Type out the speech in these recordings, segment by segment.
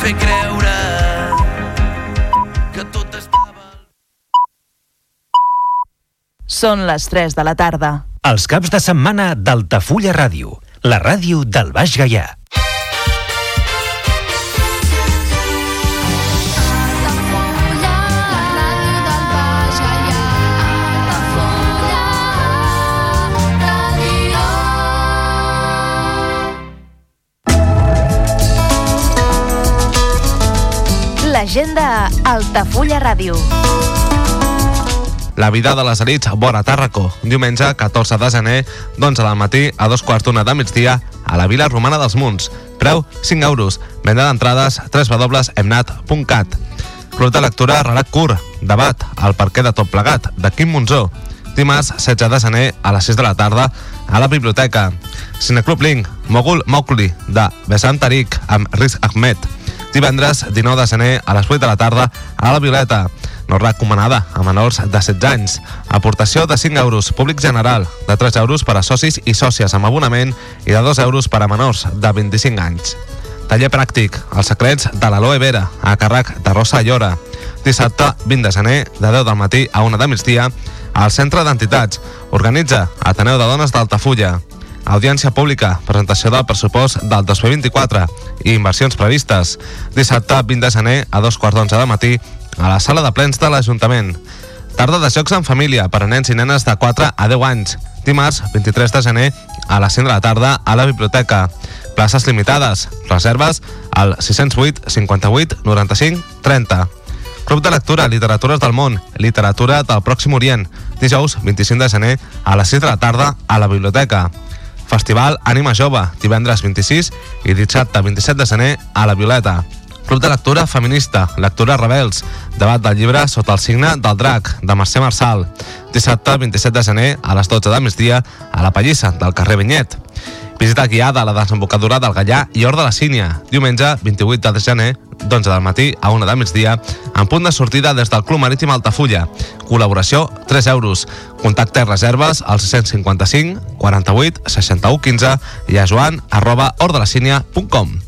fer creure que tot estava... Són les 3 de la tarda. Els caps de setmana d'Altafulla Ràdio, la ràdio del Baix Gaià. L'agenda a Altafulla Ràdio. La vida de les elits, vora Tàrraco. Diumenge, 14 de gener, d'11 del matí a dos quarts d'una de migdia, a la Vila Romana dels Munts. Preu, 5 euros. Venda d'entrades, www.emnat.cat. Club de lectura Relat Curt. Debat, al parquet de tot plegat, de Quim Monzó. Dimarts, 16 de gener, a les 6 de la tarda, a la biblioteca. Cineclub Link, Mogul Mowgli, de Besant Tariq, amb Riz Ahmed. Divendres, 19 de gener, a les 8 de la tarda, a la Violeta. No recomanada a menors de 16 anys. Aportació de 5 euros, públic general, de 3 euros per a socis i sòcies amb abonament i de 2 euros per a menors de 25 anys. Taller pràctic, els secrets de l'aloe vera, a càrrec de Rosa Llora. Dissabte, 20 de gener, de 10 del matí a 1 de migdia, al Centre d'Entitats. Organitza Ateneu de Dones d'Altafulla. Audiència pública, presentació del pressupost del 2024 i inversions previstes. Dissabte, 20 de gener, a dos quarts d'onze de matí, a la sala de plens de l'Ajuntament. Tarda de jocs en família per a nens i nenes de 4 a 10 anys. Dimarts, 23 de gener, a les 5 de la tarda, a la biblioteca. Places limitades. Reserves al 608 58 95 30. Club de lectura, Literatures del món, Literatura del Pròxim Orient. Dijous, 25 de gener, a les 6 de la tarda, a la biblioteca. Festival Ànima Jove, divendres 26 i dissabte 27 de gener a la Violeta. Club de lectura feminista, lectura rebels, debat del llibre Sota el signe del drac, de Mercè Marçal. Dissabte 27 de gener a les 12 de migdia a la Pallissa, del carrer Vinyet. Visita guiada a la desembocadura del Gallà i Hort de la Sínia, diumenge 28 de gener, d'11 del matí a 1 de migdia, en punt de sortida des del Club Marítim Altafulla. Col·laboració 3 euros. Contacte i reserves al 655 48 61 15 i a joan arroba hordelacínia.com.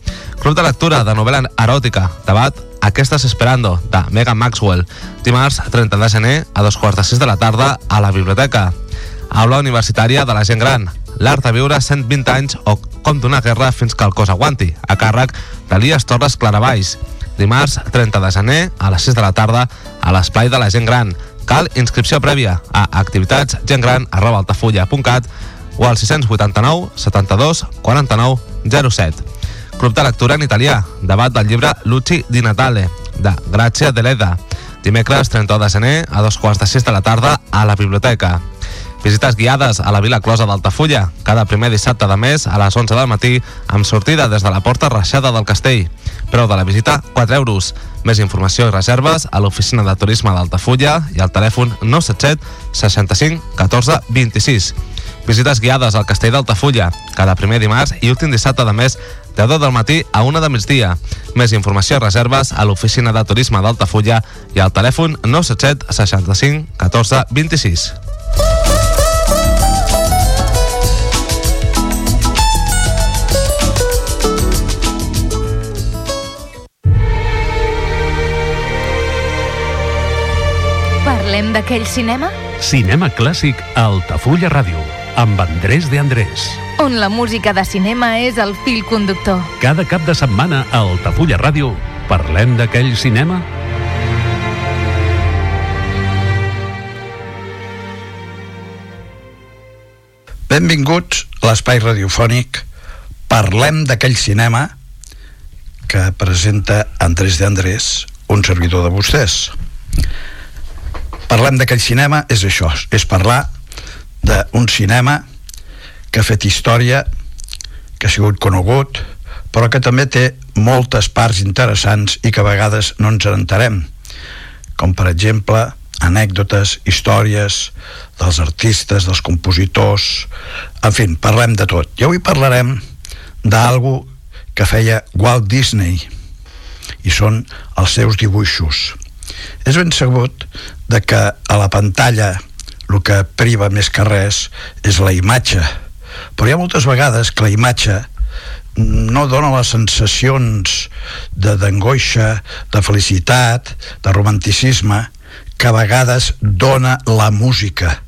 Club de lectura de novel·la eròtica, debat què estàs esperando, de Megan Maxwell. Dimarts 30 de gener a dos quarts de sis de la tarda a la biblioteca. Aula universitària de la gent gran, l'art de viure 120 anys o com donar guerra fins que el cos aguanti, a càrrec d'Elias Torres Claravalls. Dimarts 30 de gener a les 6 de la tarda a l'esplai de la gent gran. Cal inscripció prèvia a activitats arroba altafulla.cat o al 689 72 49 07. Club de lectura en italià, debat del llibre Luci di Natale, de Grazia Deleda. Dimecres 31 de gener a dos quarts de 6 de la tarda a la biblioteca. Visites guiades a la Vila Closa d'Altafulla, cada primer dissabte de mes a les 11 del matí, amb sortida des de la porta reixada del castell. Preu de la visita, 4 euros. Més informació i reserves a l'oficina de turisme d'Altafulla i al telèfon 977 65 14 26. Visites guiades al castell d'Altafulla, cada primer dimarts i últim dissabte de mes de 10 del matí a 1 de migdia. Més informació i reserves a l'oficina de turisme d'Altafulla i al telèfon 977 65 14 26. Parlem d'aquell cinema? Cinema clàssic a Altafulla Ràdio, amb Andrés de Andrés. On la música de cinema és el fil conductor. Cada cap de setmana a Altafulla Ràdio parlem d'aquell cinema Benvinguts a l'espai radiofònic Parlem d'aquell cinema que presenta Andrés de Andrés, un servidor de vostès. Parlem d'aquell cinema és això, és parlar d'un cinema que ha fet història, que ha sigut conegut, però que també té moltes parts interessants i que a vegades no ens enterem, com per exemple anècdotes, històries dels artistes, dels compositors, en fi, parlem de tot. I avui parlarem d'algú que feia Walt Disney i són els seus dibuixos. És ben sabut de que a la pantalla el que priva més que res és la imatge, però hi ha moltes vegades que la imatge no dona les sensacions de d'angoixa, de felicitat, de romanticisme que a vegades dona la música.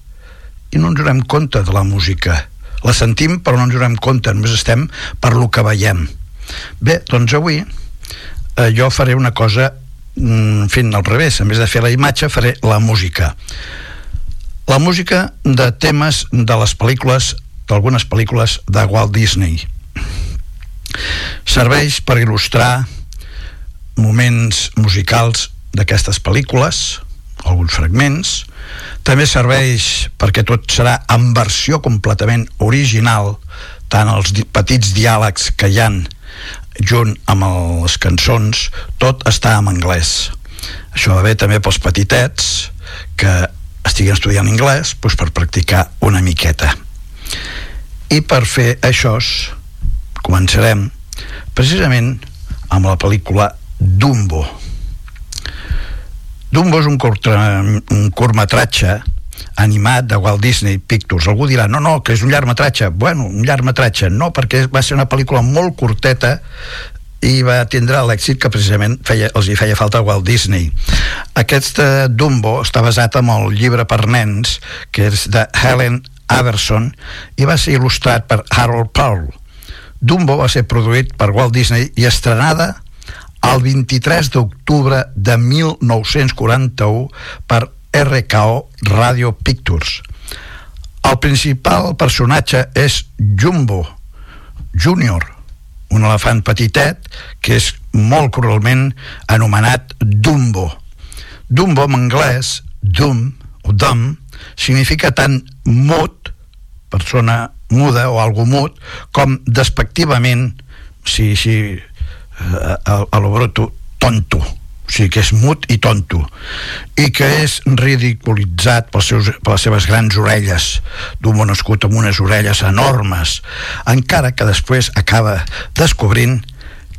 I no ens donem compte de la música. La sentim però no ens donem compte. Només estem per lo que veiem. Bé, doncs avui eh, jo faré una cosa mm, fent al revés, en vez de fer la imatge faré la música. La música de temes de les pel·lícules d'algunes pel·lícules de Walt Disney. Serveix per il·lustrar moments musicals d'aquestes pel·lícules alguns fragments. També serveix perquè tot serà en versió completament original tant els petits diàlegs que hi han junt amb les cançons tot està en anglès. Això va bé també pels petitets que estiguin estudiant anglès doncs per practicar una miqueta i per fer això començarem precisament amb la pel·lícula Dumbo Dumbo és un, curta, un curtmetratge animat de Walt Disney Pictures. Algú dirà, no, no, que és un llargmetratge. Bueno, un llargmetratge, no, perquè va ser una pel·lícula molt curteta i va tindre l'èxit que precisament feia, els hi feia falta a Walt Disney. Aquest uh, Dumbo està basat en el llibre per nens, que és de Helen Aberson, i va ser il·lustrat per Harold Paul. Dumbo va ser produït per Walt Disney i estrenada el 23 d'octubre de 1941 per RKO Radio Pictures. El principal personatge és Jumbo Junior, un elefant petitet que és molt cruelment anomenat Dumbo. Dumbo en anglès, Dum o Dum, significa tant mut, persona muda o algú mut, com despectivament, si, si a, a, a lo bruto, tonto. O sigui que és mut i tonto. I que és ridiculitzat pels seus, per les seves grans orelles d'un bon escut amb unes orelles enormes encara que després acaba descobrint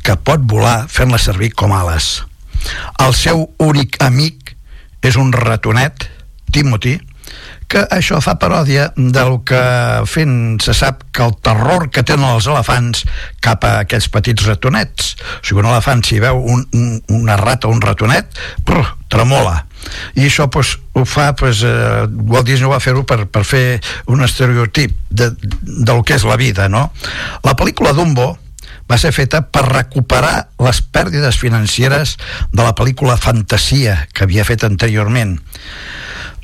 que pot volar fent-la servir com ales. El seu únic amic és un ratonet Timothy que això fa paròdia del que fent se sap que el terror que tenen els elefants cap a aquells petits ratonets. O sigui, un elefant si veu un, un, una rata o un ratonet prr, tremola. I això pues, ho fa pues, eh, Walt Disney va fer-ho per, per fer un estereotip de, del que és la vida no? la pel·lícula Dumbo va ser feta per recuperar les pèrdides financeres de la pel·lícula Fantasia que havia fet anteriorment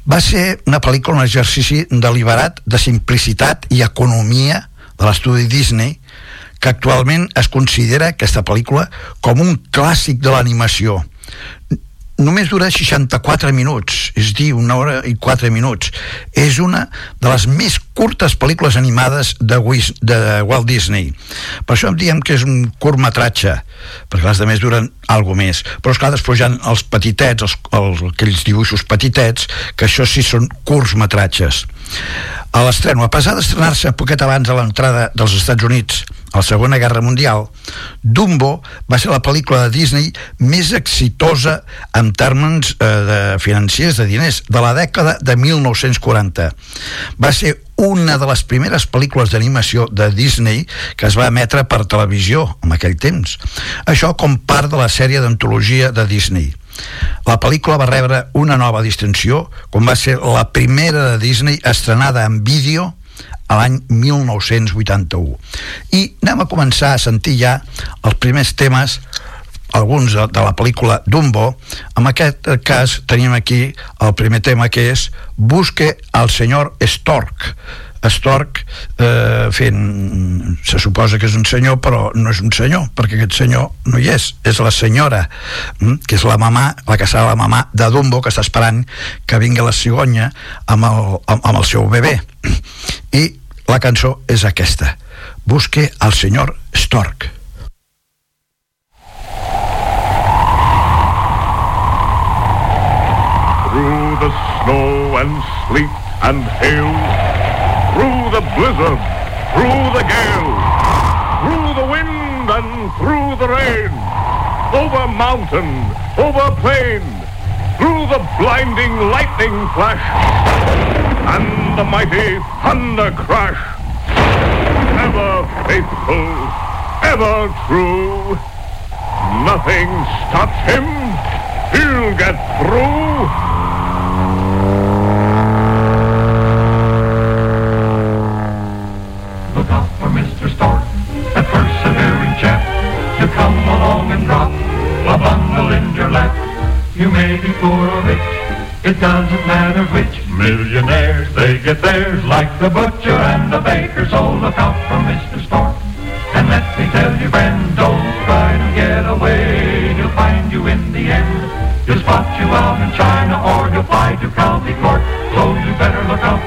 va ser una pel·lícula, un exercici deliberat de simplicitat i economia de l'estudi Disney que actualment es considera aquesta pel·lícula com un clàssic de l'animació només dura 64 minuts, és dir, una hora i 4 minuts. És una de les més curtes pel·lícules animades de, Wis, de Walt Disney. Per això em diem que és un curtmetratge, perquè les demés duren algo més. Però, esclar, després hi ha els petitets, els, els, aquells dibuixos petitets, que això sí són curtmetratges. A l'estreno, a pesar d'estrenar-se poquet abans de l'entrada dels Estats Units a la Segona Guerra Mundial, Dumbo va ser la pel·lícula de Disney més exitosa en termes eh, de financers, de diners, de la dècada de 1940. Va ser una de les primeres pel·lícules d'animació de Disney que es va emetre per televisió en aquell temps. Això com part de la sèrie d'antologia de Disney. La pel·lícula va rebre una nova distinció quan va ser la primera de Disney estrenada en vídeo a l'any 1981. I anem a començar a sentir ja els primers temes alguns de, la pel·lícula Dumbo en aquest cas tenim aquí el primer tema que és Busque al senyor Stork Stork eh, fent se suposa que és un senyor però no és un senyor perquè aquest senyor no hi és és la senyora hm, que és la mamà, la que serà la mamà de Dumbo que està esperant que vingui la cigonya amb el, amb, amb el seu bebè. I la cançó és aquesta. Busque al senyor Stork. Through the snow and sleet and hail the blizzard, through the gale, through the wind and through the rain, over mountain, over plain, through the blinding lightning flash, and the mighty thunder crash. Ever faithful, ever true. Nothing stops him. He'll get through. In your lap. You may be poor or rich, it doesn't matter which. Millionaires, they get theirs like the butcher and the baker. So look out for Mr. Stork. And let me tell you, friend, don't try to get away. He'll find you in the end. He'll spot you out in China or he'll fly to county court. So you better look out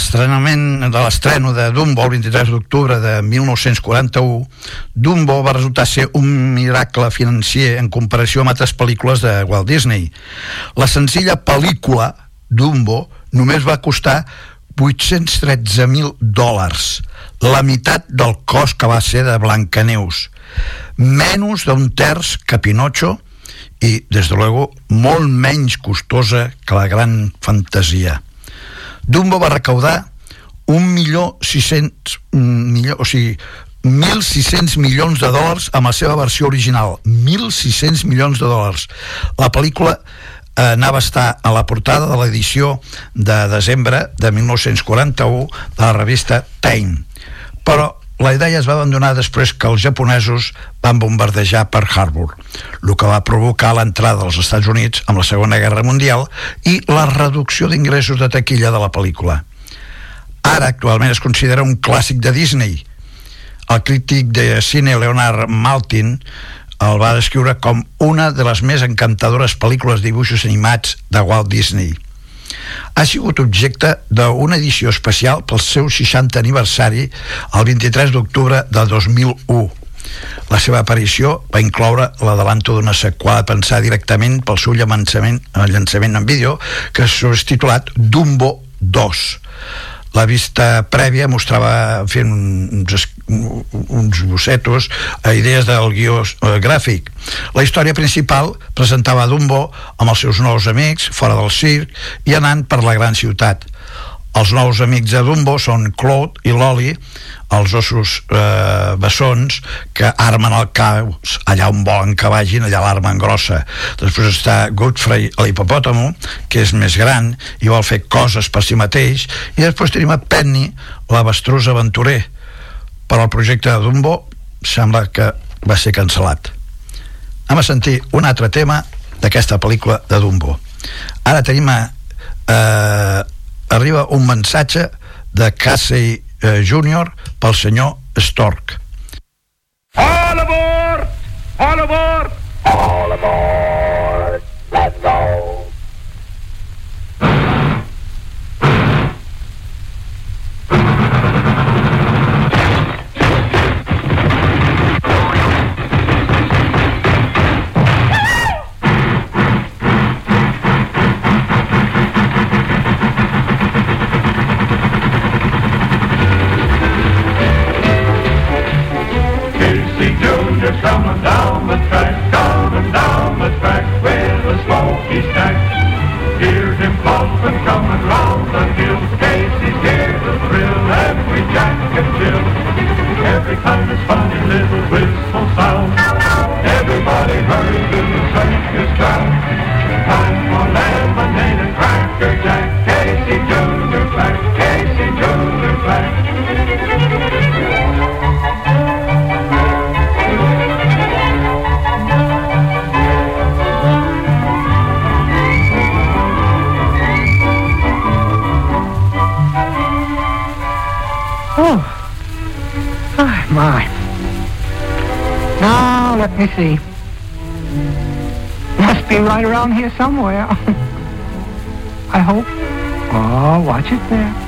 l'estrenament de l'estreno de Dumbo el 23 d'octubre de 1941, Dumbo va resultar ser un miracle financer en comparació amb altres pel·lícules de Walt Disney. La senzilla pel·lícula Dumbo només va costar 813.000 dòlars, la meitat del cost que va ser de Blancaneus, menys d'un terç que Pinocho i, des de luego, molt menys costosa que la gran fantasia. Dumbo va recaudar un milió 600 milió, o sigui 1.600 milions de dòlars amb la seva versió original. 1.600 milions de dòlars. La pel·lícula eh, anava a estar a la portada de l'edició de desembre de 1941 de la revista Time. Però la idea es va abandonar després que els japonesos van bombardejar Pearl Harbor, el que va provocar l'entrada dels Estats Units amb la Segona Guerra Mundial i la reducció d'ingressos de taquilla de la pel·lícula. Ara, actualment, es considera un clàssic de Disney. El crític de cine Leonard Maltin el va descriure com una de les més encantadores pel·lícules de dibuixos animats de Walt Disney ha sigut objecte d'una edició especial pel seu 60 aniversari el 23 d'octubre de 2001. La seva aparició va incloure l'adelanto d'una seqüela pensada directament pel seu llançament, llançament en vídeo que s'ha titulat Dumbo 2 la vista prèvia mostrava fent uns, uns bossetos a idees del guió eh, gràfic la història principal presentava Dumbo amb els seus nous amics fora del circ i anant per la gran ciutat els nous amics de Dumbo són Claude i Loli, els ossos eh, bessons que armen el caos allà on volen que vagin, allà l'armen grossa. Després està Godfrey, l'hipopòtamo, que és més gran i vol fer coses per si mateix, i després tenim a Penny, l'avestruz aventurer. Però el projecte de Dumbo sembla que va ser cancel·lat. Anem a sentir un altre tema d'aquesta pel·lícula de Dumbo. Ara tenim a... Eh, arriba un mensatge de Casey eh, Jr. pel senyor Stork. All aboard! All aboard! All aboard! See. Must be right around here somewhere. I hope. Oh, watch it there.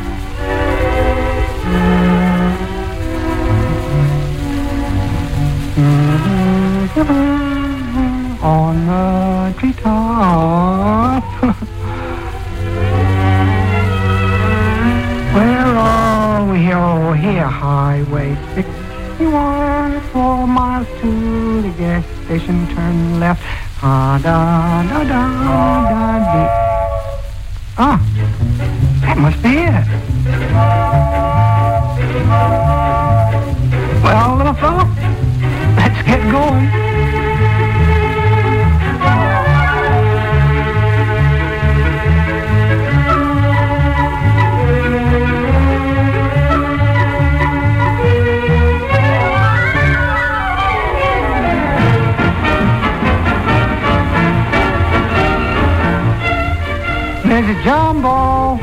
Jumbo.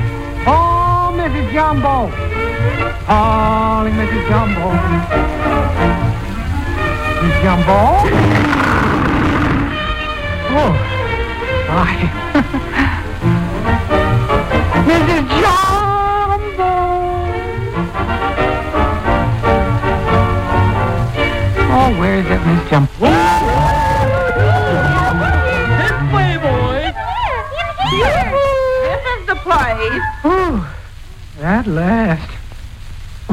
Oh, Mrs. Jumbo. Calling Mrs. Jumbo. Mrs. Jumbo. Oh, sorry. Last.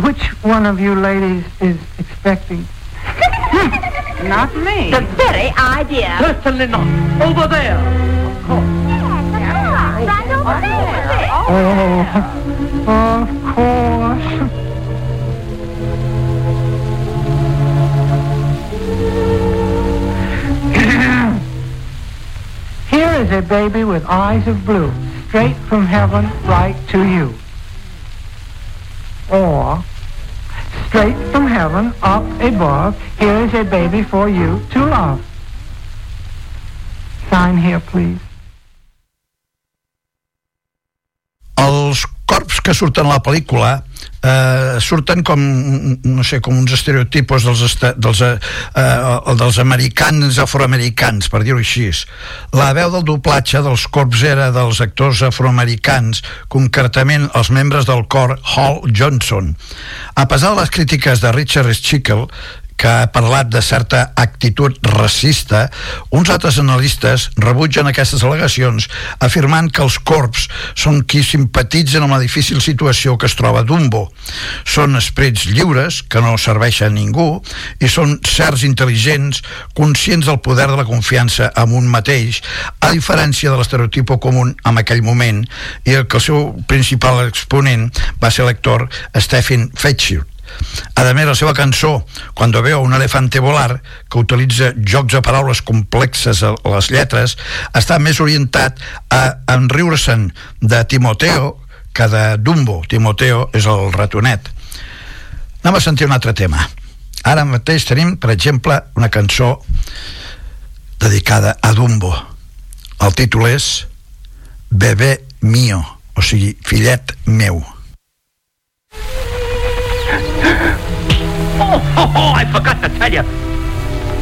Which one of you ladies is expecting? Not me. The very idea. Certainly not. Over there. Of course. Yes, Selina, Right over there. Oh, of course. Here is a baby with eyes of blue, straight from heaven right to you. Or, straight from heaven up above, here is a baby for you to love. Sign here, please. Que surten a la pel·lícula eh, surten com no sé, com uns estereotipos dels, este, dels, eh, eh, dels americans afroamericans, per dir-ho així. La veu del doblatge dels corps era dels actors afroamericans concretament els membres del cor Hall Johnson. A pesar de les crítiques de Richard Schickel que ha parlat de certa actitud racista, uns altres analistes rebutgen aquestes al·legacions afirmant que els corps són qui simpatitzen amb la difícil situació que es troba Dumbo. Són esprits lliures, que no serveixen a ningú, i són certs intel·ligents, conscients del poder de la confiança en un mateix, a diferència de l'estereotipo comú en aquell moment, i el que el seu principal exponent va ser l'actor Stephen Fetchir a més, la seva cançó Cuando veo un elefante volar que utilitza jocs de paraules complexes a les lletres està més orientat a enriure-se'n de Timoteo que de Dumbo. Timoteo és el ratonet. Anem a sentir un altre tema. Ara mateix tenim, per exemple una cançó dedicada a Dumbo. El títol és Bebé mío o sigui, fillet meu Oh, oh, oh, I forgot to tell you.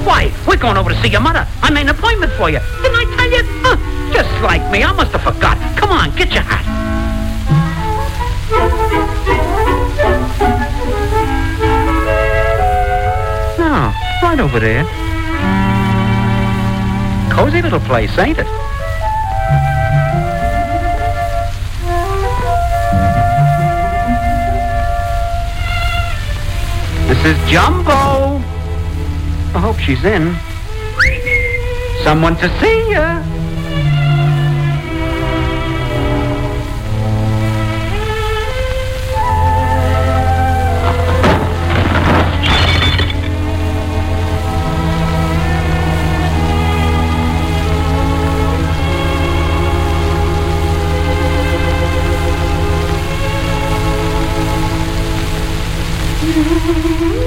Why, we're going over to see your mother. I made an appointment for you. Didn't I tell you? Huh, just like me. I must have forgot. Come on, get your hat. No, right over there. Cozy little place, ain't it? This is Jumbo. I hope she's in. Someone to see ya. Mm-hmm.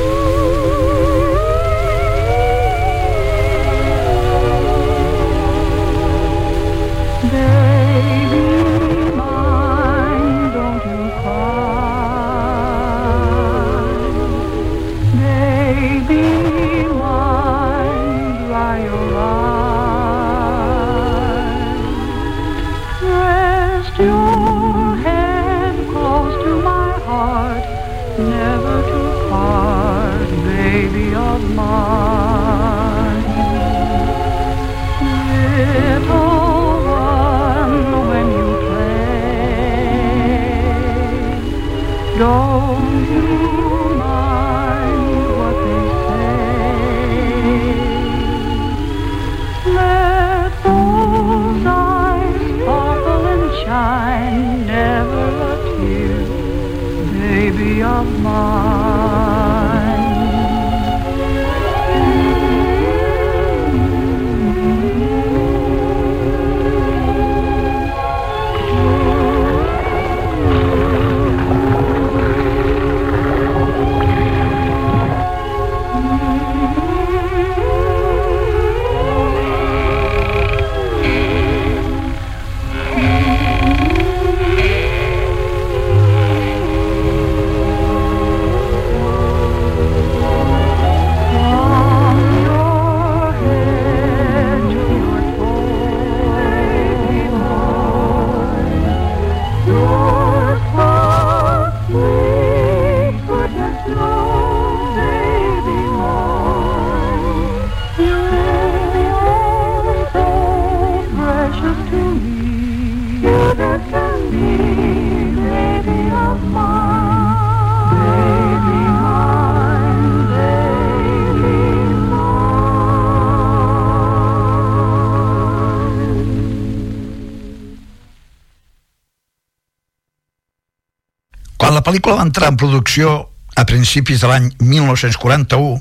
Pel·lícula va entrar en producció a principis de l'any 1941,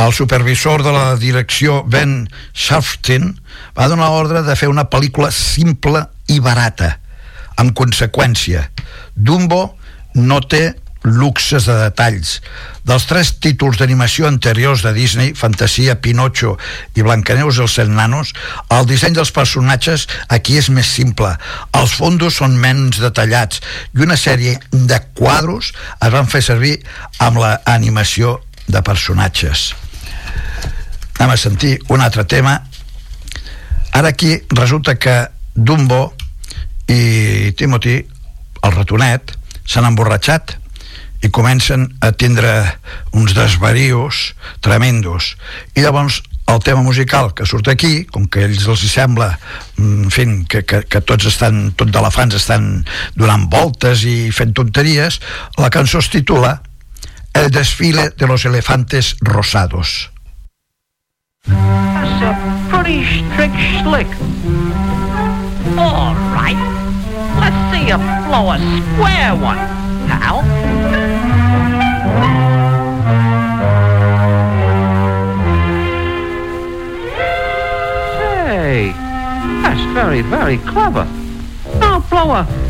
el supervisor de la direcció Ben Sharfstein va donar ordre de fer una pel·lícula simple i barata. En conseqüència, Dumbo no té luxes de detalls. Dels tres títols d'animació anteriors de Disney, Fantasia, Pinocho i Blancaneus i els set nanos, el disseny dels personatges aquí és més simple. Els fondos són menys detallats i una sèrie de quadros es van fer servir amb l'animació de personatges. Anem a sentir un altre tema. Ara aquí resulta que Dumbo i Timothy, el ratonet, s'han emborratxat i comencen a tindre uns desvarios tremendos i llavors el tema musical que surt aquí, com que a ells els sembla en fi, que, que, que tots estan tot d'elefants estan donant voltes i fent tonteries la cançó es titula El desfile de los elefantes rosados That's a pretty strict slick. All right. Let's see you blow a square one, pal. Very, very clever. Now blow a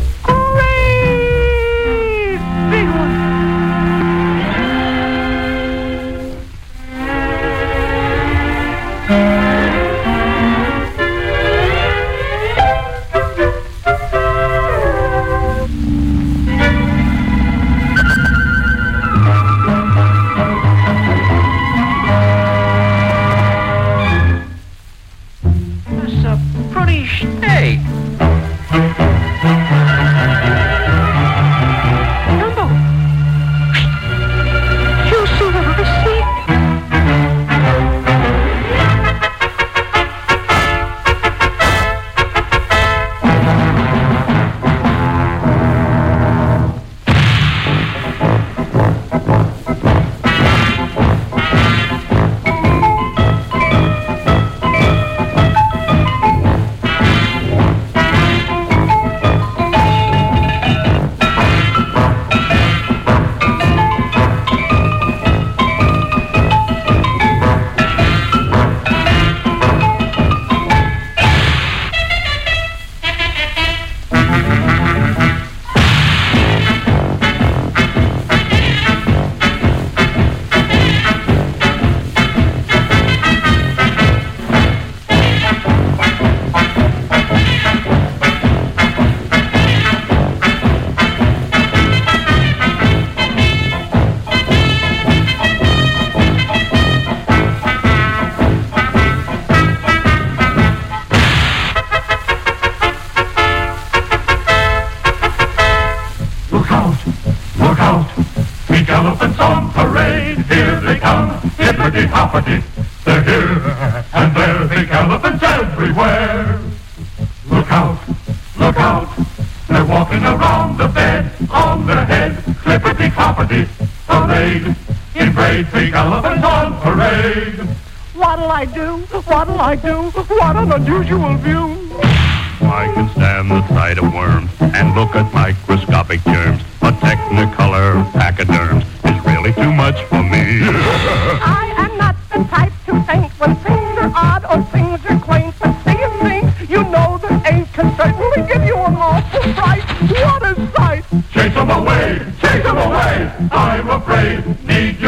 What'll I do? What'll I do? What an unusual view. I can stand the sight of worms and look at microscopic germs. A technicolor pachyderms is really too much for me. I am not the type to faint when things are odd or things are quaint. But seeing things you know that ain't can certainly give you an awful fright. What a sight! Chase them away, chase them away. I'm afraid, need your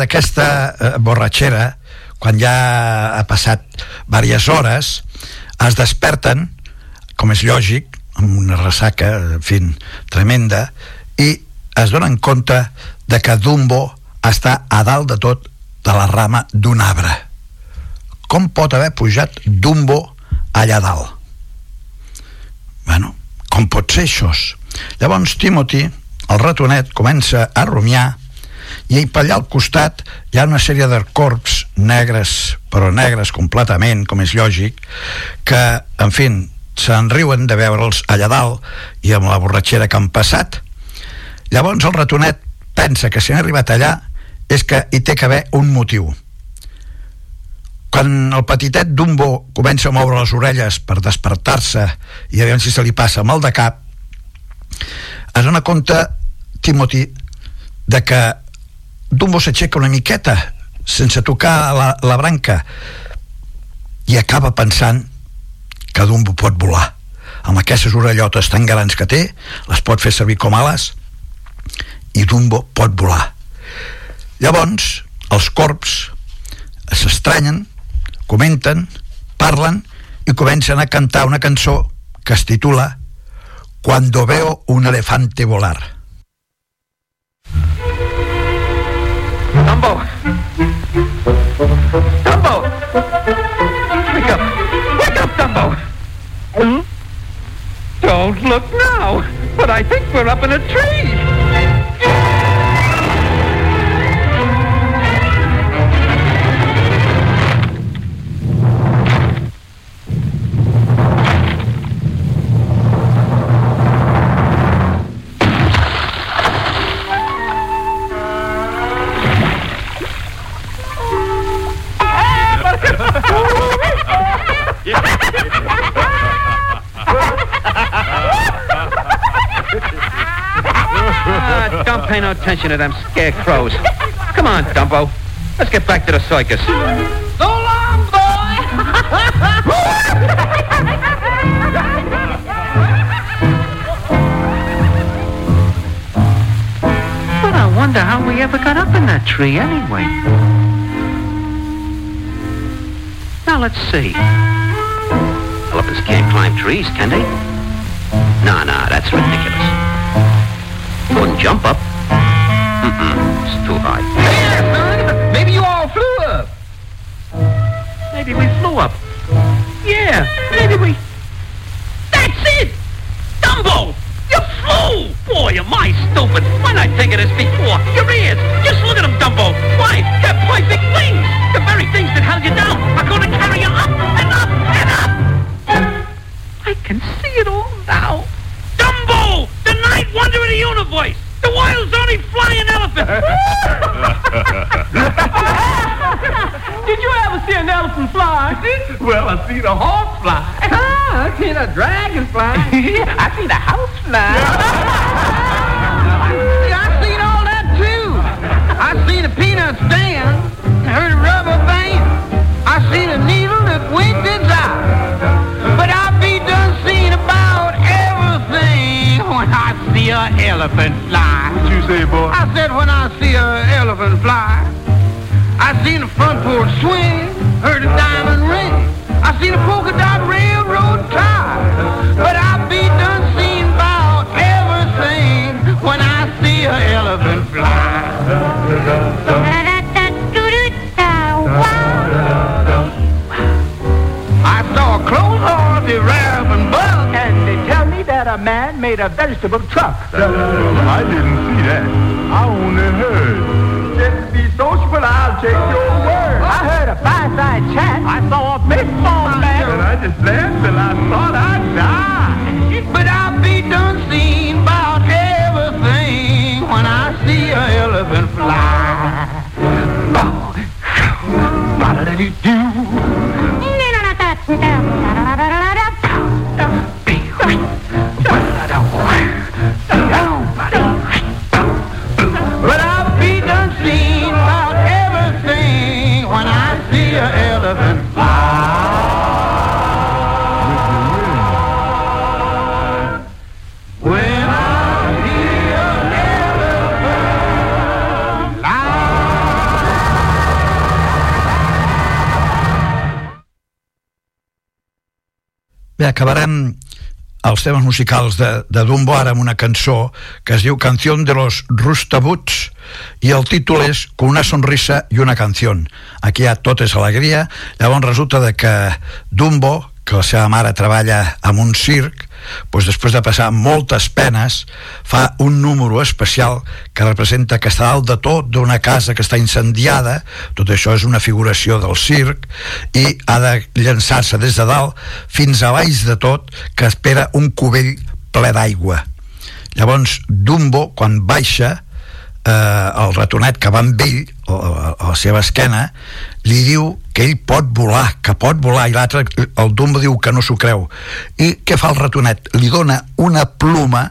d'aquesta eh, borratxera, quan ja ha passat diverses hores, es desperten, com és lògic, amb una ressaca, en fi, tremenda, i es donen compte de que Dumbo està a dalt de tot de la rama d'un arbre. Com pot haver pujat Dumbo allà dalt? Bueno, com pot ser això? Llavors Timothy, el ratonet, comença a rumiar i allà al costat hi ha una sèrie de corps negres, però negres completament, com és lògic, que, en fi, se'n riuen de veure'ls allà dalt i amb la borratxera que han passat. Llavors el ratonet pensa que si han arribat allà és que hi té que haver un motiu. Quan el petitet Dumbo comença a moure les orelles per despertar-se i a veure si se li passa mal de cap, es dona compte Timothy de que Dumbo s'aixeca una miqueta sense tocar la, la branca i acaba pensant que Dumbo pot volar. Amb aquestes orellotes tan grans que té les pot fer servir com ales i Dumbo pot volar. Llavors els corps s'estranyen comenten, parlen i comencen a cantar una cançó que es titula Cuando veo un elefante volar Dumbo! Dumbo! Wake up! Wake up, Dumbo! Hmm? Don't look now, but I think we're up in a tree. Ah, don't pay no attention to them scarecrows. Come on, Dumbo. Let's get back to the circus. So long, boy! But I wonder how we ever got up in that tree anyway. Now let's see. Elephants can't climb trees, can they? No, no, that's ridiculous. Acabarem els temes musicals de, de Dumbo ara amb una cançó que es diu Canción de los Rustabuts i el títol és Con una sonrisa i una canción. Aquí hi ha tot és alegria. Llavors resulta de que Dumbo, que la seva mare treballa en un circ, doncs després de passar moltes penes, fa un número especial que representa que està dalt de tot d'una casa que està incendiada, tot això és una figuració del circ, i ha de llançar-se des de dalt fins a baix de tot, que espera un cubell ple d'aigua. Llavors, Dumbo, quan baixa, eh, el ratonet que va amb ell, a, a, a la seva esquena, li diu que ell pot volar, que pot volar, i l'altre, el Dumbo diu que no s'ho creu. I què fa el ratonet? Li dona una pluma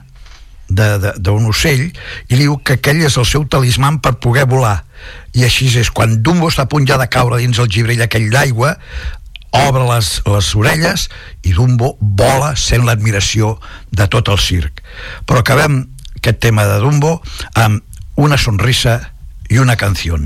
d'un ocell i li diu que aquell és el seu talisman per poder volar. I així és, quan Dumbo està a punt ja de caure dins el gibrell aquell d'aigua, obre les, les orelles i Dumbo vola sent l'admiració de tot el circ. Però acabem aquest tema de Dumbo amb una sonrisa i una canció.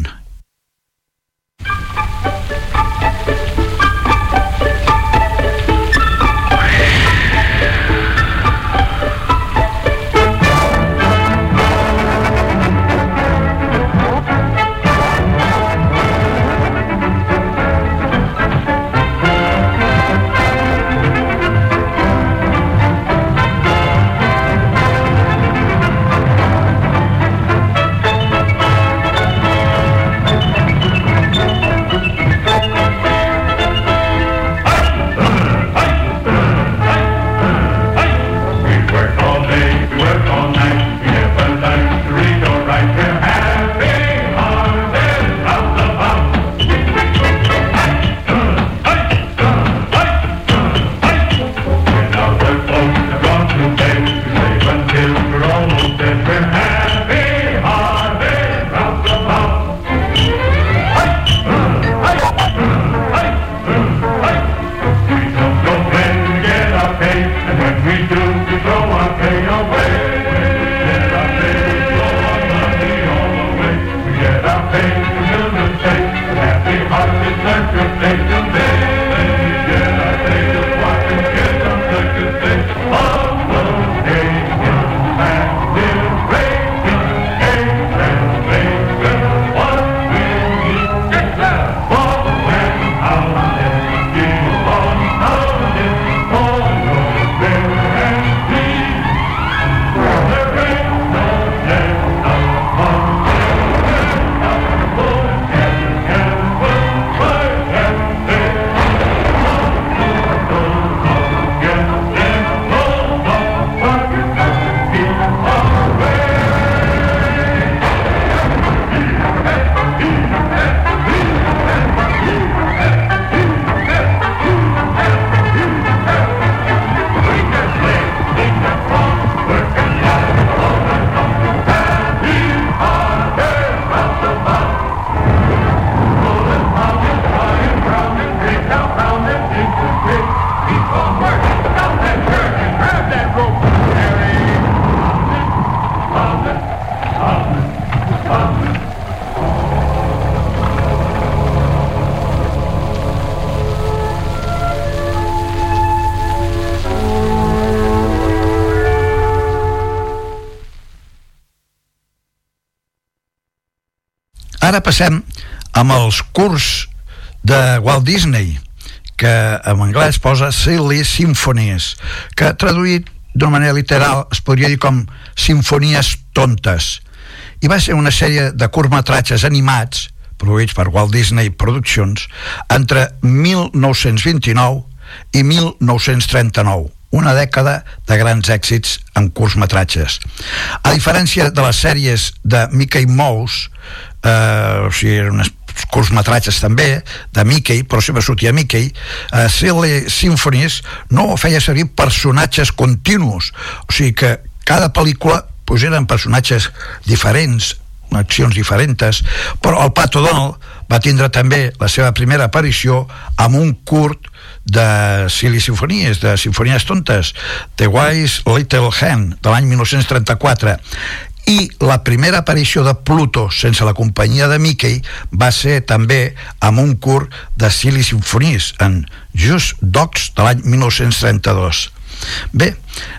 Passem amb els curs de Walt Disney, que en anglès posa Silly Symphonies, que traduït d'una manera literal es podria dir com Sinfonies tontes. I va ser una sèrie de curtmetratges animats produïts per Walt Disney Productions entre 1929 i 1939 una dècada de grans èxits en curtmetratges. A diferència de les sèries de Mickey Mouse, eh, o sigui, eren unes curtmetratges també, de Mickey, però sempre sortia Mickey, eh, Silly Symphonies no feia servir personatges continus, o sigui que cada pel·lícula pues, eren personatges diferents, accions diferents, però el Pato Donald va tindre també la seva primera aparició amb un curt de Silly Sinfonies, de Sinfonies Tontes, The Wise Little Hen, de l'any 1934, i la primera aparició de Pluto sense la companyia de Mickey va ser també amb un curt de Silly Symphonies en Just Dogs de l'any 1932 bé,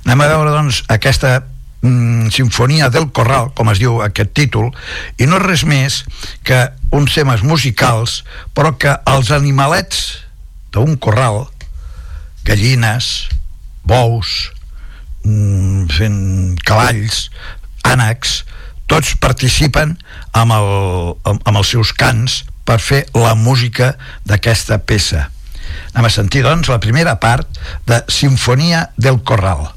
anem a veure doncs aquesta mm, Sinfonia del Corral com es diu aquest títol i no és res més que uns temes musicals però que els animalets d'un corral gallines, bous mm, fent cavalls ànecs tots participen amb, el, amb els seus cants per fer la música d'aquesta peça. Anem a sentir doncs la primera part de Sinfonia del Corral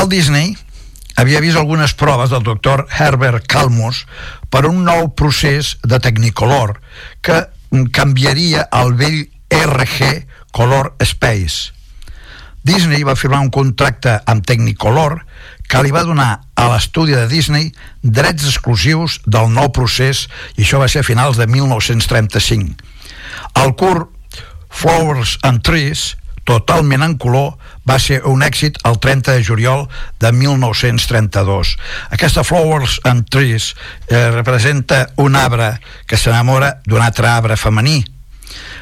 Walt Disney havia vist algunes proves del doctor Herbert Calmus per un nou procés de Technicolor que canviaria el vell RG Color Space. Disney va firmar un contracte amb Technicolor que li va donar a l'estudi de Disney drets exclusius del nou procés i això va ser a finals de 1935. El curt Flowers and Trees totalment en color, va ser un èxit el 30 de juliol de 1932. Aquesta Flowers and Trees eh, representa un arbre que s'enamora d'un altre arbre femení.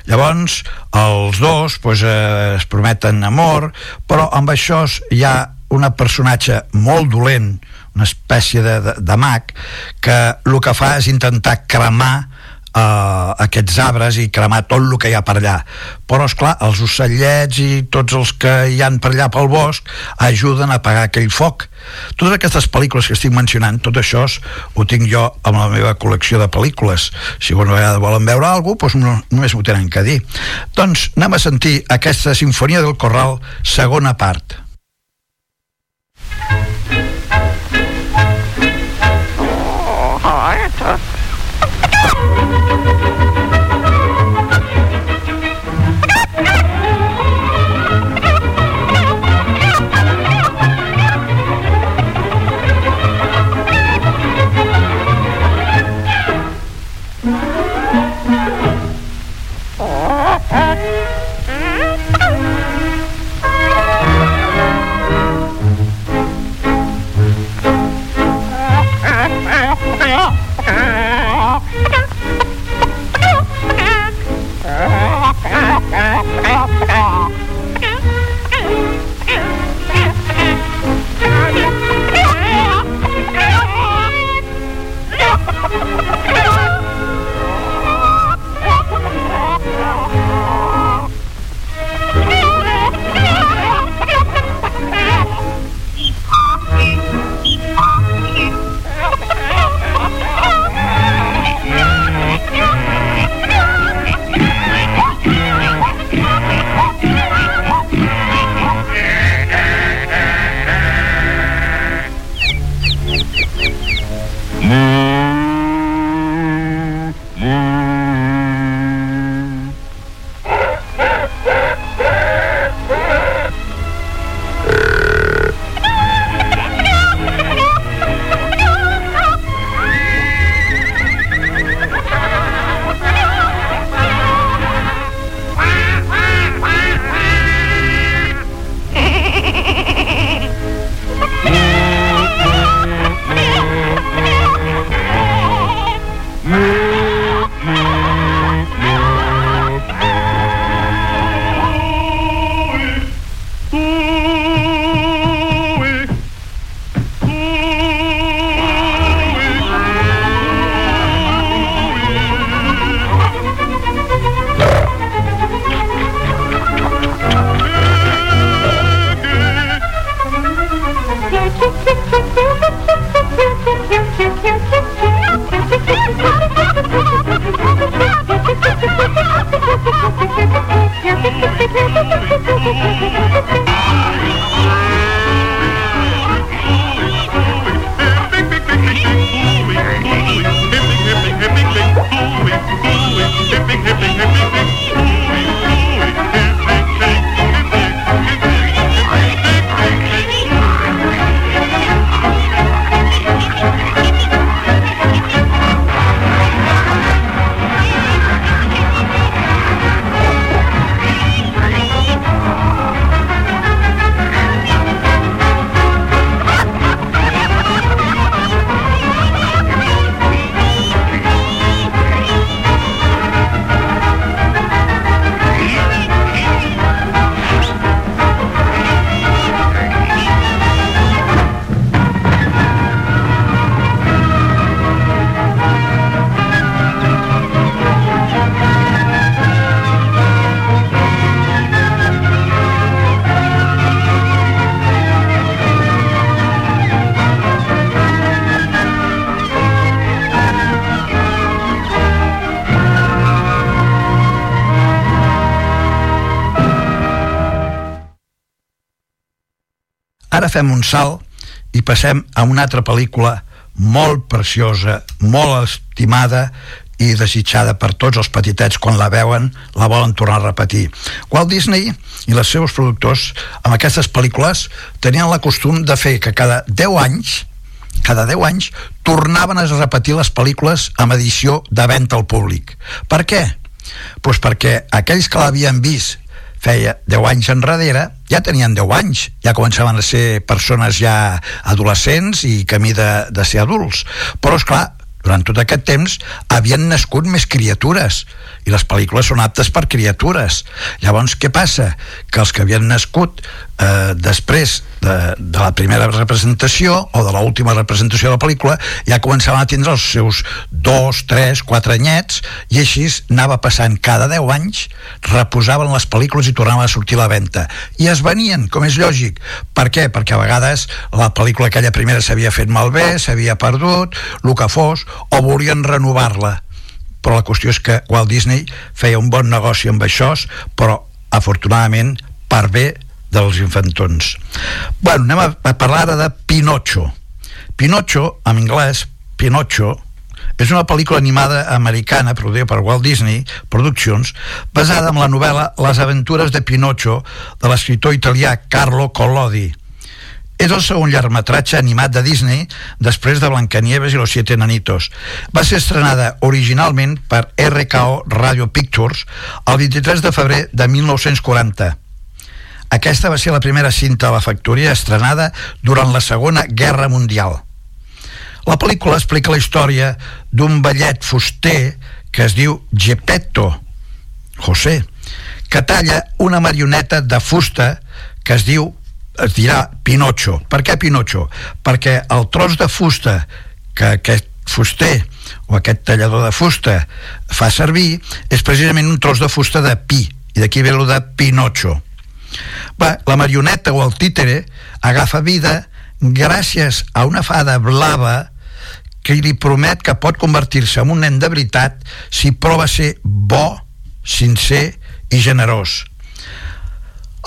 Llavors, els dos pues, eh, es prometen amor, però amb això hi ha una personatge molt dolent, una espècie de, de, de mag, que el que fa és intentar cremar a aquests arbres i cremar tot el que hi ha per allà però és clar els ocellets i tots els que hi han per allà pel bosc ajuden a apagar aquell foc totes aquestes pel·lícules que estic mencionant tot això ho tinc jo amb la meva col·lecció de pel·lícules si una vegada volen veure alguna cosa doncs només m'ho tenen que dir doncs anem a sentir aquesta Sinfonia del Corral segona part Oh, Ah! Fem un salt i passem a una altra pel·lícula molt preciosa, molt estimada i desitjada per tots els petitets. Quan la veuen la volen tornar a repetir. Walt Disney i els seus productors amb aquestes pel·lícules tenien la costum de fer que cada 10 anys cada 10 anys tornaven a repetir les pel·lícules amb edició de venda al públic. Per què? Pues perquè aquells que l'havien vist feia 10 anys enrere, ja tenien 10 anys, ja començaven a ser persones ja adolescents i camí de, de ser adults. Però, és clar, durant tot aquest temps havien nascut més criatures i les pel·lícules són aptes per criatures llavors què passa? que els que havien nascut eh, després de, de la primera representació o de l'última representació de la pel·lícula ja començaven a tindre els seus dos, tres, quatre anyets i així anava passant cada 10 anys reposaven les pel·lícules i tornaven a sortir a la venda i es venien, com és lògic per què? perquè a vegades la pel·lícula aquella primera s'havia fet malbé, s'havia perdut el que fos, o volien renovar-la però la qüestió és que Walt Disney feia un bon negoci amb això però afortunadament per bé dels infantons. Bueno, anem a, a parlar ara de Pinocho. Pinocho, en anglès, Pinocho, és una pel·lícula animada americana produïda per Walt Disney Productions basada en la novel·la Les aventures de Pinocho de l'escriptor italià Carlo Collodi. És el segon llargmetratge animat de Disney després de Blancanieves i los siete nanitos. Va ser estrenada originalment per RKO Radio Pictures el 23 de febrer de 1940 aquesta va ser la primera cinta de la factoria estrenada durant la Segona Guerra Mundial. La pel·lícula explica la història d'un ballet fuster que es diu Geppetto, José, que talla una marioneta de fusta que es diu es dirà Pinocho. Per què Pinocho? Perquè el tros de fusta que aquest fuster o aquest tallador de fusta fa servir és precisament un tros de fusta de pi i d'aquí ve lo de Pinocho Va, la marioneta o el títere agafa vida gràcies a una fada blava que li promet que pot convertir-se en un nen de veritat si prova ser bo, sincer i generós.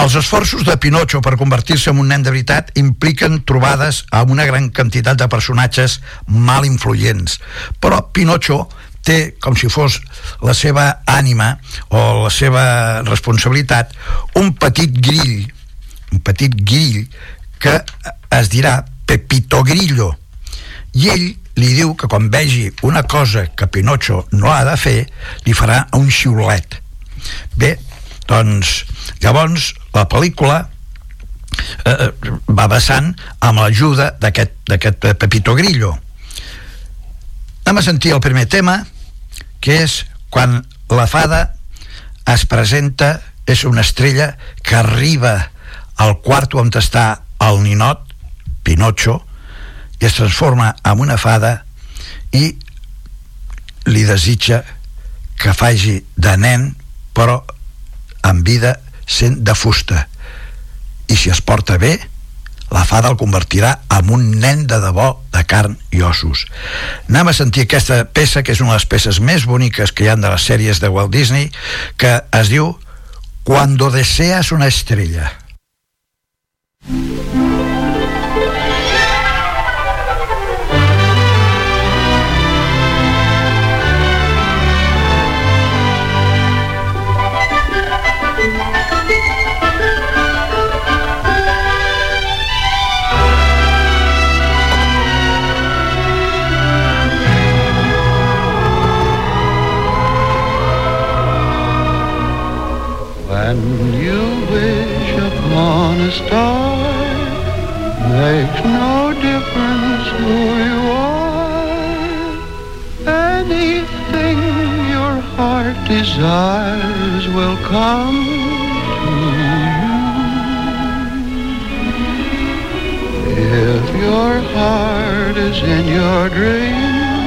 Els esforços de Pinocho per convertir-se en un nen de veritat impliquen trobades amb una gran quantitat de personatges mal influents. Però Pinocho té com si fos la seva ànima o la seva responsabilitat un petit grill un petit grill que es dirà Pepito Grillo i ell li diu que quan vegi una cosa que Pinocho no ha de fer li farà un xiulet bé, doncs llavors la pel·lícula eh, eh va vessant amb l'ajuda d'aquest Pepito Grillo. Anem a sentir el primer tema que és quan la fada es presenta és una estrella que arriba al quarto on està el ninot Pinocho i es transforma en una fada i li desitja que faci de nen però en vida sent de fusta i si es porta bé la fada el convertirà en un nen de debò de carn i ossos. Anem a sentir aquesta peça, que és una de les peces més boniques que hi han de les sèries de Walt Disney, que es diu Cuando deseas una estrella. When you wish upon a star, makes no difference who you are. Anything your heart desires will come to you. If your heart is in your dream,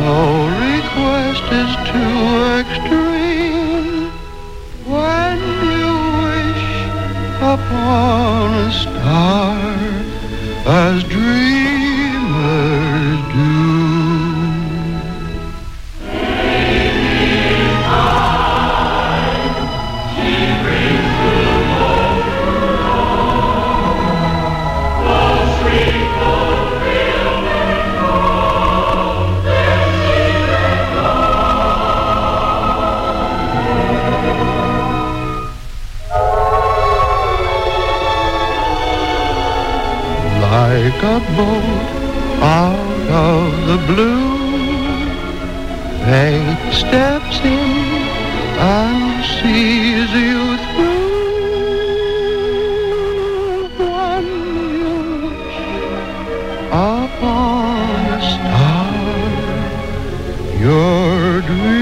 no request is too extreme. Upon a star, as dreamers boat out of the blue. Fate steps in and sees you through. You wish upon a star, your dreams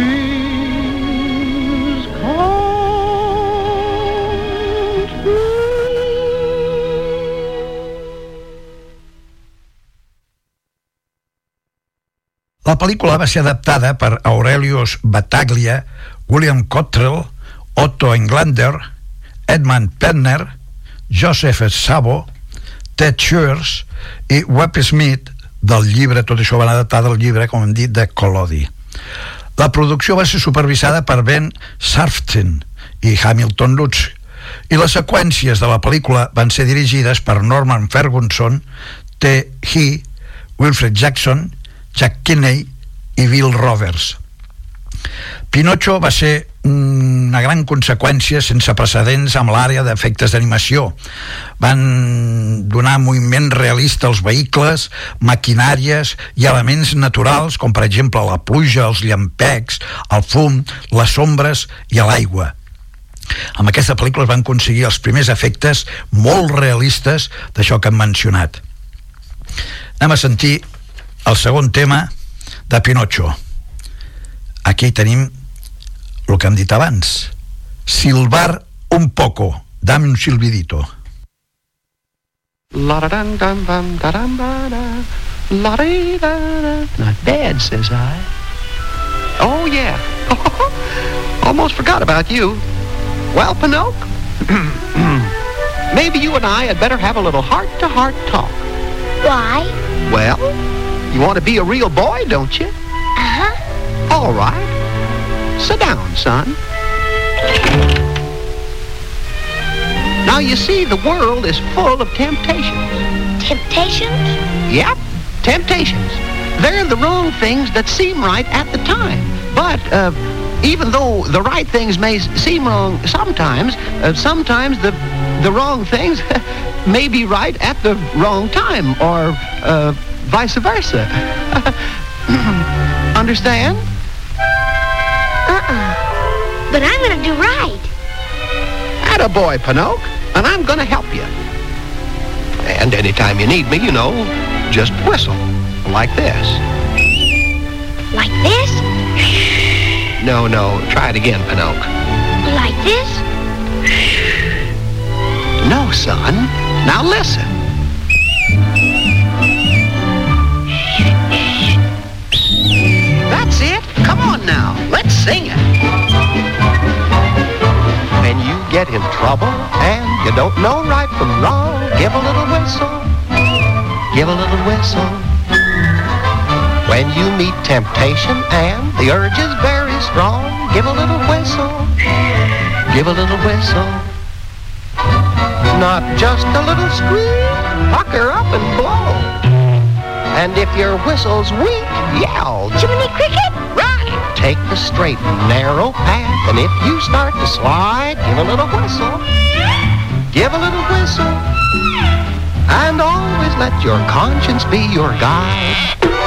pel·lícula va ser adaptada per Aurelius Battaglia, William Cottrell, Otto Englander, Edmund Penner, Joseph Sabo, Ted Shears i Webb Smith del llibre, tot això van adaptar del llibre, com hem dit, de Collodi. La producció va ser supervisada per Ben Sarfton i Hamilton Lutz i les seqüències de la pel·lícula van ser dirigides per Norman Ferguson, T. He, Wilfred Jackson, Jack Kinney i Bill Roberts. Pinocho va ser una gran conseqüència sense precedents amb l'àrea d'efectes d'animació. Van donar moviment realista als vehicles, maquinàries i elements naturals, com per exemple la pluja, els llampecs, el fum, les ombres i l'aigua. Amb aquesta pel·lícula van aconseguir els primers efectes molt realistes d'això que hem mencionat. Anem a sentir el segon tema de Pinocho. Aquí tenim el que hem dit abans. Silbar un poco, dame un silbidito. La da dum dum bum da dum ba da. La dee da da. Not bad, says I. Oh yeah. Almost forgot about you. Well, Pinocchio, maybe you and I had better have a little heart-to-heart talk. Why? Well, you want to be a real boy, don't you? Uh-huh. All right. Sit down, son. Now, you see, the world is full of temptations. Temptations? Yep, temptations. They're the wrong things that seem right at the time. But uh, even though the right things may seem wrong sometimes, uh, sometimes the the wrong things may be right at the wrong time, or uh, vice versa. Understand? Uh-uh. But I'm gonna do right. Atta boy, Pinocchio, and I'm gonna help you. And anytime you need me, you know, just whistle like this. Like this? No, no, try it again, Pinocchio. Like this? No, son. Now listen. Now. Let's sing it. When you get in trouble and you don't know right from wrong, give a little whistle. Give a little whistle. When you meet temptation and the urge is very strong, give a little whistle. Give a little whistle. Not just a little squeak, pucker up and blow. And if your whistle's weak, yell, Jiminy Cricket! Take the straight and narrow path, and if you start to slide, give a little whistle. Give a little whistle. And always let your conscience be your guide.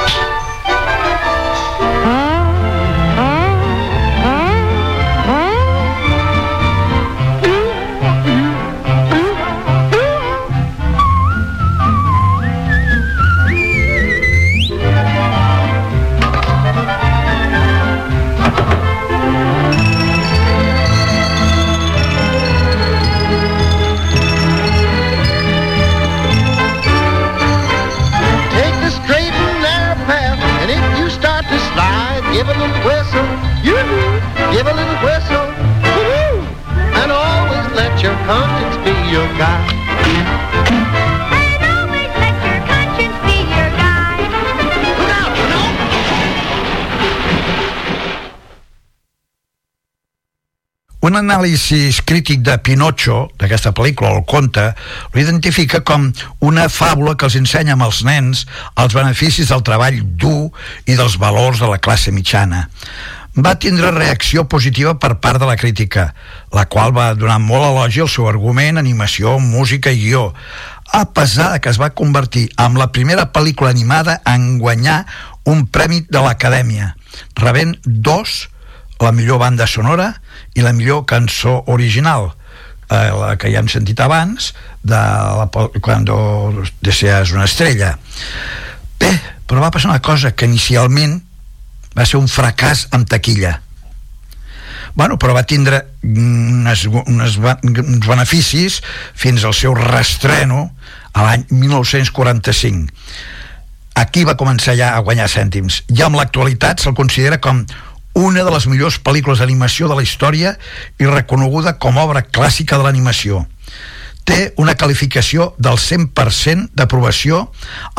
Let your conscience be your guide. Un anàlisi crític de Pinocho, d'aquesta pel·lícula, el conte, l'identifica com una fàbula que els ensenya als nens els beneficis del treball dur i dels valors de la classe mitjana. Va tindre reacció positiva per part de la crítica, la qual va donar molt elogi al seu argument, animació, música i guió. a pesar que es va convertir en la primera pel·lícula animada en guanyar un premi de l'Acadèmia, rebent dos, la millor banda sonora i la millor cançó original, eh, la que ja hem sentit abans, de la, quan deseas una estrella. Bé, però va passar una cosa que inicialment va ser un fracàs amb taquilla. Bueno, però va tindre unes, unes, uns beneficis fins al seu restreno a l'any 1945 aquí va començar ja a guanyar cèntims. I amb l'actualitat se'l considera com una de les millors pel·lícules d'animació de la història i reconeguda com a obra clàssica de l'animació. Té una qualificació del 100% d'aprovació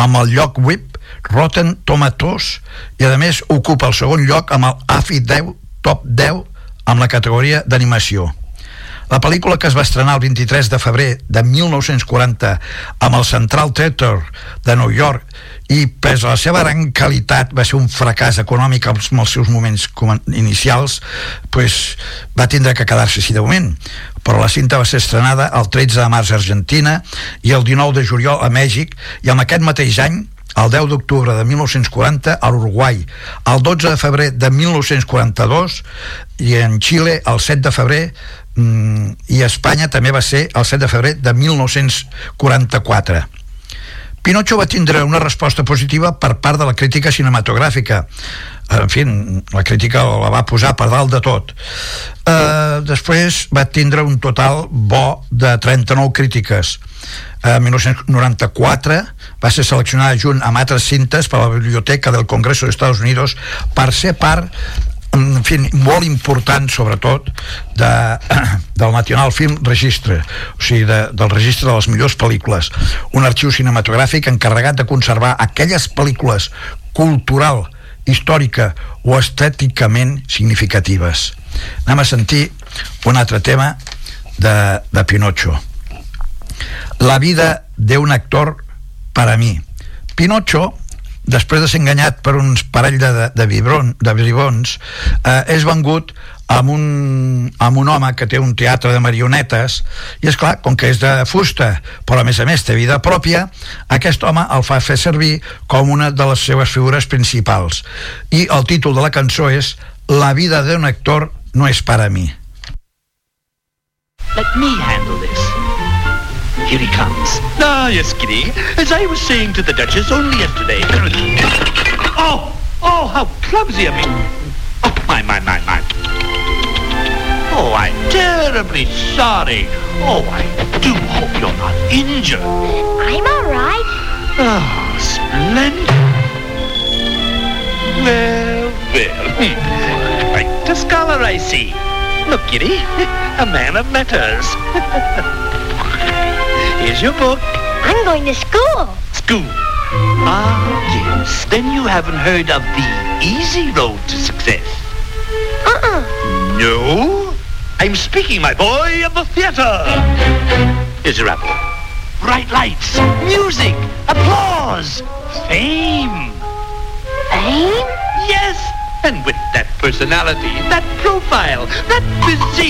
amb el lloc web Rotten Tomatoes i a més ocupa el segon lloc amb el AFI 10 Top 10 amb la categoria d'animació. La pel·lícula que es va estrenar el 23 de febrer de 1940 amb el Central Theater de New York i pres a la seva gran qualitat va ser un fracàs econòmic amb els seus moments inicials pues, va tindre que quedar-se així de moment però la cinta va ser estrenada el 13 de març a Argentina i el 19 de juliol a Mèxic i en aquest mateix any el 10 d'octubre de 1940 a l'Uruguai, el 12 de febrer de 1942 i en Xile el 7 de febrer mm, i a Espanya també va ser el 7 de febrer de 1944. Pinocho va tindre una resposta positiva per part de la crítica cinematogràfica. En fi, la crítica la va posar per dalt de tot. Eh, després va tindre un total bo de 39 crítiques. En 1994 va ser seleccionada junt amb altres cintes per a la Biblioteca del Congreso dels Estats Units per ser part en fi, molt important sobretot de, del National Film Registre o sigui, de, del registre de les millors pel·lícules. Un arxiu cinematogràfic encarregat de conservar aquelles pel·lícules cultural, històrica o estèticament significatives. Anem a sentir un altre tema de, de Pinocho la vida de un actor para mi. Pinocho després de ser enganyat per uns parell de, de, vibron, de bribons, eh, és vengut amb un, amb un home que té un teatre de marionetes i és clar, com que és de fusta però a més a més té vida pròpia aquest home el fa fer servir com una de les seves figures principals. I el títol de la cançó és La vida d'un actor no és para mi. Let me handle this. Here he comes. Ah, yes, Kitty. As I was saying to the Duchess only yesterday. Oh, oh, how clumsy of me. Oh, my, my, my, my. Oh, I'm terribly sorry. Oh, I do hope you're not injured. I'm all right. Oh, splendid. Well, well. Quite a scholar, I see. Look, Kitty, a man of letters. Here's your book. I'm going to school. School. Ah, yes. Then you haven't heard of the easy road to success. Uh-uh. No? I'm speaking, my boy, of the theater. Here's your apple. Bright lights, music, applause, fame. Fame? Yes, and with that personality, that profile, that physique.